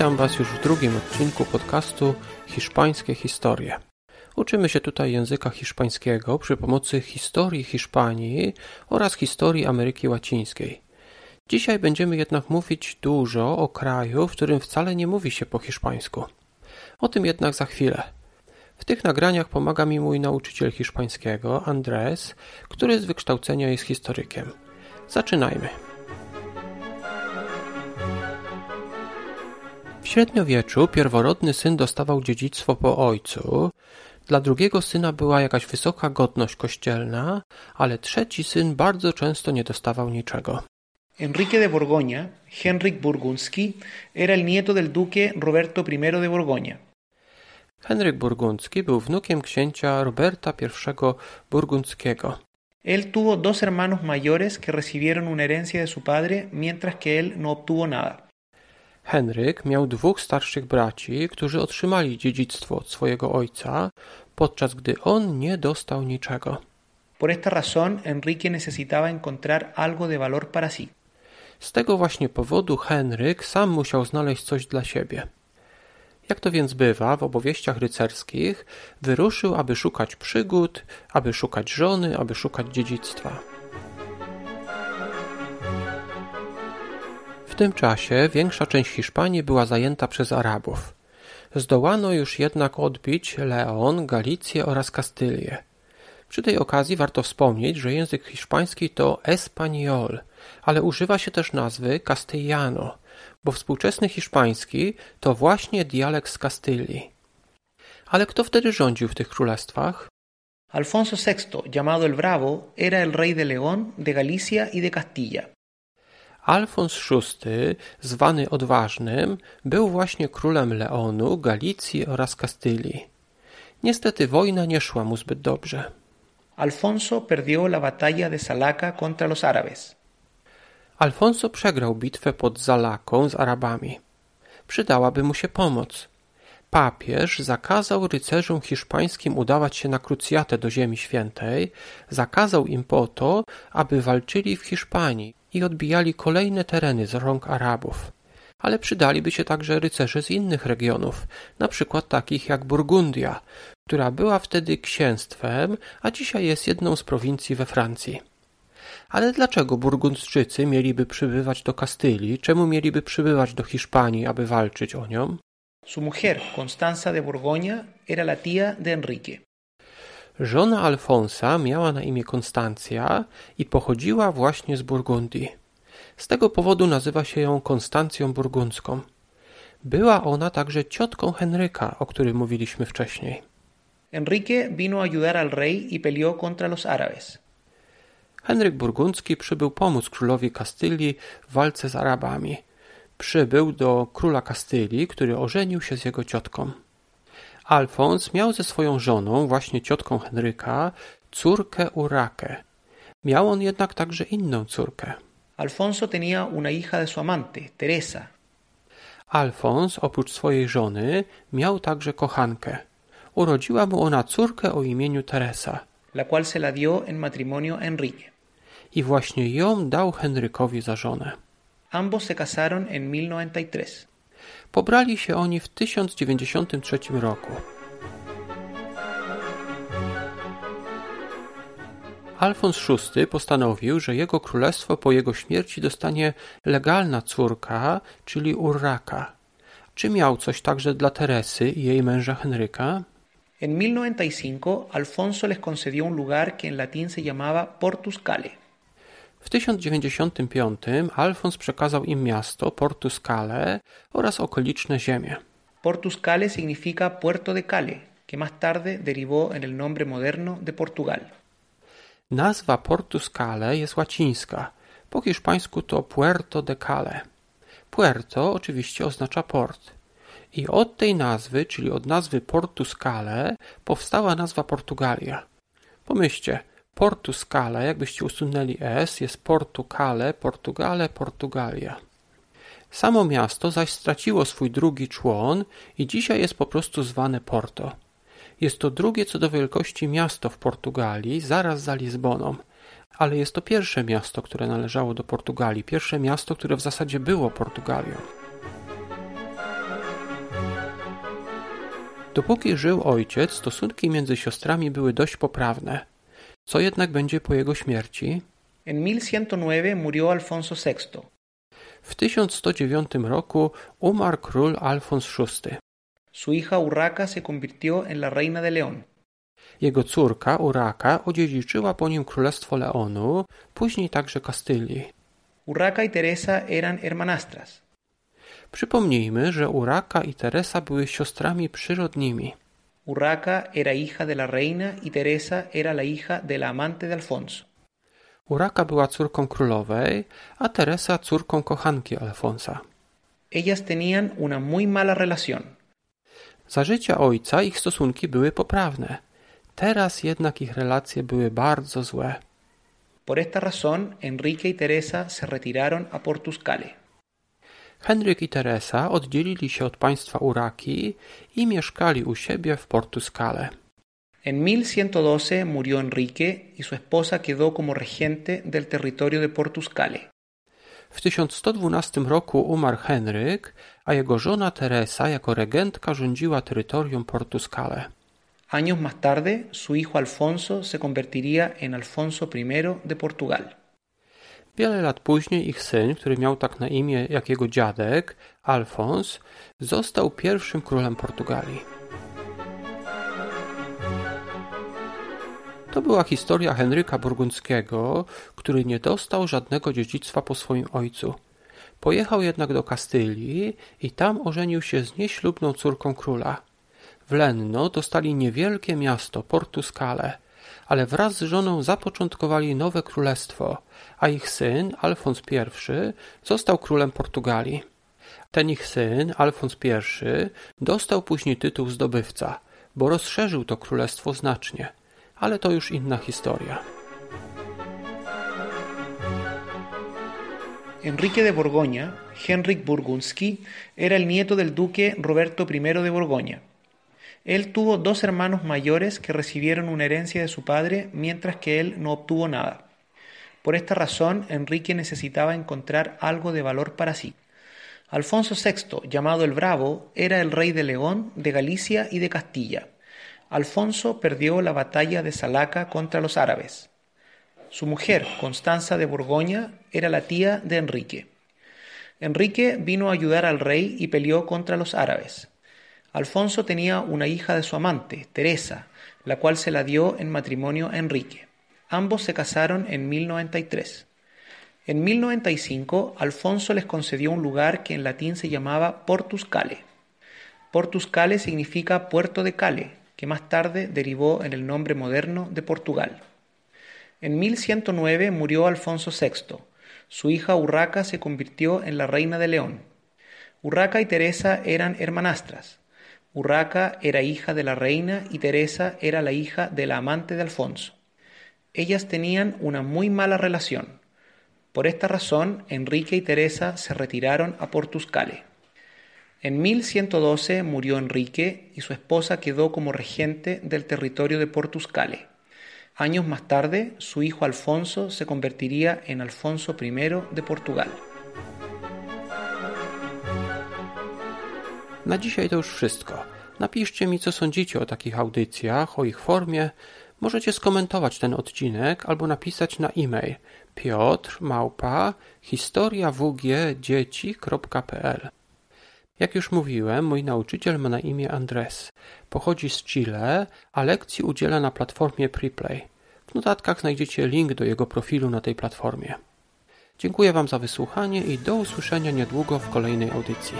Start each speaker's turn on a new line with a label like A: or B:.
A: Witam Was już w drugim odcinku podcastu Hiszpańskie Historie. Uczymy się tutaj języka hiszpańskiego przy pomocy historii Hiszpanii oraz historii Ameryki Łacińskiej. Dzisiaj będziemy jednak mówić dużo o kraju, w którym wcale nie mówi się po hiszpańsku. O tym jednak za chwilę. W tych nagraniach pomaga mi mój nauczyciel hiszpańskiego, Andres, który z wykształcenia jest historykiem. Zaczynajmy. Średniowieczu pierworodny syn dostawał dziedzictwo po ojcu, dla drugiego syna była jakaś wysoka godność kościelna, ale trzeci syn bardzo często nie dostawał niczego.
B: Enrique de Borgoña, Henryk Burgunski, era el nieto del duque Roberto I de Borgoña.
A: Henryk Burgundzki był wnukiem księcia Roberta I Burgundzkiego.
B: Él tuvo dos hermanos mayores que recibieron una herencia de su padre, mientras que él no obtuvo nada.
A: Henryk miał dwóch starszych braci, którzy otrzymali dziedzictwo od swojego ojca, podczas gdy on nie dostał niczego.
B: Por esta razón, Enrique necesitaba encontrar algo de valor para sí.
A: Z tego właśnie powodu Henryk sam musiał znaleźć coś dla siebie. Jak to więc bywa w opowieściach rycerskich, wyruszył, aby szukać przygód, aby szukać żony, aby szukać dziedzictwa. Tym czasie większa część Hiszpanii była zajęta przez Arabów. Zdołano już jednak odbić Leon, Galicję oraz Kastylię. Przy tej okazji warto wspomnieć, że język hiszpański to Espaniol, ale używa się też nazwy Castellano, bo współczesny hiszpański to właśnie dialekt z Kastylii. Ale kto wtedy rządził w tych królestwach?
B: Alfonso VI, llamado el Bravo, era el rey de León, de Galicia y de Castilla.
A: Alfons VI, zwany Odważnym, był właśnie królem Leonu, Galicji oraz Kastylii. Niestety wojna nie szła mu zbyt dobrze.
B: Alfonso perdió la batalla de Salaca contra los árabes.
A: Alfonso przegrał bitwę pod Zalaką z Arabami. Przydałaby mu się pomoc. Papież zakazał rycerzom hiszpańskim udawać się na krucjatę do Ziemi Świętej, zakazał im po to, aby walczyli w Hiszpanii i odbijali kolejne tereny z rąk Arabów. Ale przydaliby się także rycerze z innych regionów, na przykład takich jak Burgundia, która była wtedy księstwem, a dzisiaj jest jedną z prowincji we Francji. Ale dlaczego Burgundczycy mieliby przybywać do Kastylii? Czemu mieliby przybywać do Hiszpanii, aby walczyć o nią?
B: Su mujer, Constanza de Borgoña, era la tía de Enrique.
A: Żona Alfonsa miała na imię Konstancja i pochodziła właśnie z Burgundii. Z tego powodu nazywa się ją Konstancją Burgundzką. Była ona także ciotką Henryka, o którym mówiliśmy wcześniej.
B: Enrique vino a ayudar al rey y peleó contra los árabes.
A: Henryk Burgundzki przybył pomóc królowi Kastylii w walce z Arabami. Przybył do króla Kastylii, który ożenił się z jego ciotką. Alfons miał ze swoją żoną, właśnie ciotką Henryka, córkę Urakę. Miał on jednak także inną córkę.
B: Alfonso tenía una hija de su amante, Teresa.
A: Alfons, oprócz swojej żony, miał także kochankę. Urodziła mu ona córkę o imieniu Teresa.
B: la cual se la dio en matrimonio a Enrique.
A: I właśnie ją dał Henrykowi za żonę.
B: Ambos se casaron en 1093.
A: Pobrali się oni w 1093 roku. Alfons VI postanowił, że jego królestwo po jego śmierci dostanie legalna córka, czyli Urraka. Czy miał coś także dla Teresy i jej męża Henryka?
B: En 1095, Alfonso les concedió un lugar que en latín se llamaba Portus Cale.
A: W 1095 Alfons przekazał im miasto Portus Cale oraz okoliczne ziemie.
B: Portus Cale significa Puerto de Cale, que más tarde derivó en el nombre moderno de Portugal.
A: Nazwa Portus Cale jest łacińska. Po hiszpańsku to Puerto de Cale. Puerto oczywiście oznacza port. I od tej nazwy, czyli od nazwy Portuscale, powstała nazwa Portugalia. Pomyślcie, Portuscale, jakbyście usunęli S, jest Portucale, Portugale, Portugalia. Samo miasto zaś straciło swój drugi człon i dzisiaj jest po prostu zwane Porto. Jest to drugie co do wielkości miasto w Portugalii, zaraz za Lizboną. Ale jest to pierwsze miasto, które należało do Portugalii, pierwsze miasto, które w zasadzie było Portugalią. Dopóki żył ojciec, stosunki między siostrami były dość poprawne. Co jednak będzie po jego śmierci?
B: En 1109 murió Alfonso VI.
A: W 1109 roku umarł król Alfons VI.
B: Su hija Urraca se convirtió en la reina de León.
A: Jego córka Uraka odziedziczyła po nim królestwo Leonu, później także Kastylii.
B: Urraca y Teresa eran hermanastras.
A: Przypomnijmy, że Uraka i Teresa były siostrami przyrodnimi.
B: Urraca era hija de la reina y Teresa era la hija de la amante de Alfonso.
A: Uraka była córką królowej, a Teresa córką kochanki Alfonsa.
B: Ellas tenían una muy mala relación.
A: Za życia ojca ich stosunki były poprawne. Teraz jednak ich relacje były bardzo złe.
B: Por esta razón, Enrique y Teresa se retiraron a Portuscale.
A: Henryk i Teresa oddzielili się od państwa Uraki i mieszkali u siebie w Portuscale.
B: En 1112 murió Enrique y su esposa quedó como regente del territorio de Portuscale.
A: W 1112 roku umarł Henryk, a jego żona Teresa jako regentka rządziła terytorium Portuscale.
B: Años más tarde, su hijo Alfonso se convertiría en Alfonso I de Portugal.
A: Wiele lat później ich syn, który miał tak na imię jak jego dziadek, Alfons, został pierwszym królem Portugalii. To była historia Henryka Burgundzkiego, który nie dostał żadnego dziedzictwa po swoim ojcu. Pojechał jednak do Kastylii i tam ożenił się z nieślubną córką króla. W Lenno dostali niewielkie miasto Portuscale, ale wraz z żoną zapoczątkowali nowe królestwo, a ich syn, Alfons I, został królem Portugalii. Ten ich syn, Alfons I, dostał później tytuł zdobywca, bo rozszerzył to królestwo znacznie, ale to już inna historia.
B: Enrique de Borgoña, Henryk Burgunski, era el nieto del duque Roberto I de Borgoña. Él tuvo dos hermanos mayores que recibieron una herencia de su padre mientras que él no obtuvo nada. Por esta razón, Enrique necesitaba encontrar algo de valor para sí. Alfonso VI, llamado el Bravo, era el rey de León, de Galicia y de Castilla. Alfonso perdió la batalla de Salaca contra los árabes. Su mujer, Constanza de Borgoña, era la tía de Enrique. Enrique vino a ayudar al rey y peleó contra los árabes. Alfonso tenía una hija de su amante, Teresa, la cual se la dio en matrimonio a Enrique. Ambos se casaron en 1093. En 1095, Alfonso les concedió un lugar que en latín se llamaba Portus Cale. Portus Cale significa puerto de Cale, que más tarde derivó en el nombre moderno de Portugal. En 1109 murió Alfonso VI. Su hija Urraca se convirtió en la reina de León. Urraca y Teresa eran hermanastras. Urraca era hija de la reina y Teresa era la hija de la amante de Alfonso. Ellas tenían una muy mala relación. Por esta razón, Enrique y Teresa se retiraron a Portuscale. En 1112 murió Enrique y su esposa quedó como regente del territorio de Portuscale. Años más tarde, su hijo Alfonso se convertiría en Alfonso I de Portugal.
A: Na dzisiaj to już wszystko. Napiszcie mi, co sądzicie o takich audycjach, o ich formie. Możecie skomentować ten odcinek albo napisać na e-mail piotr małpa historiawgdzieci.pl Jak już mówiłem, mój nauczyciel ma na imię Andres. Pochodzi z Chile, a lekcji udziela na platformie Preplay. W notatkach znajdziecie link do jego profilu na tej platformie. Dziękuję Wam za wysłuchanie i do usłyszenia niedługo w kolejnej audycji.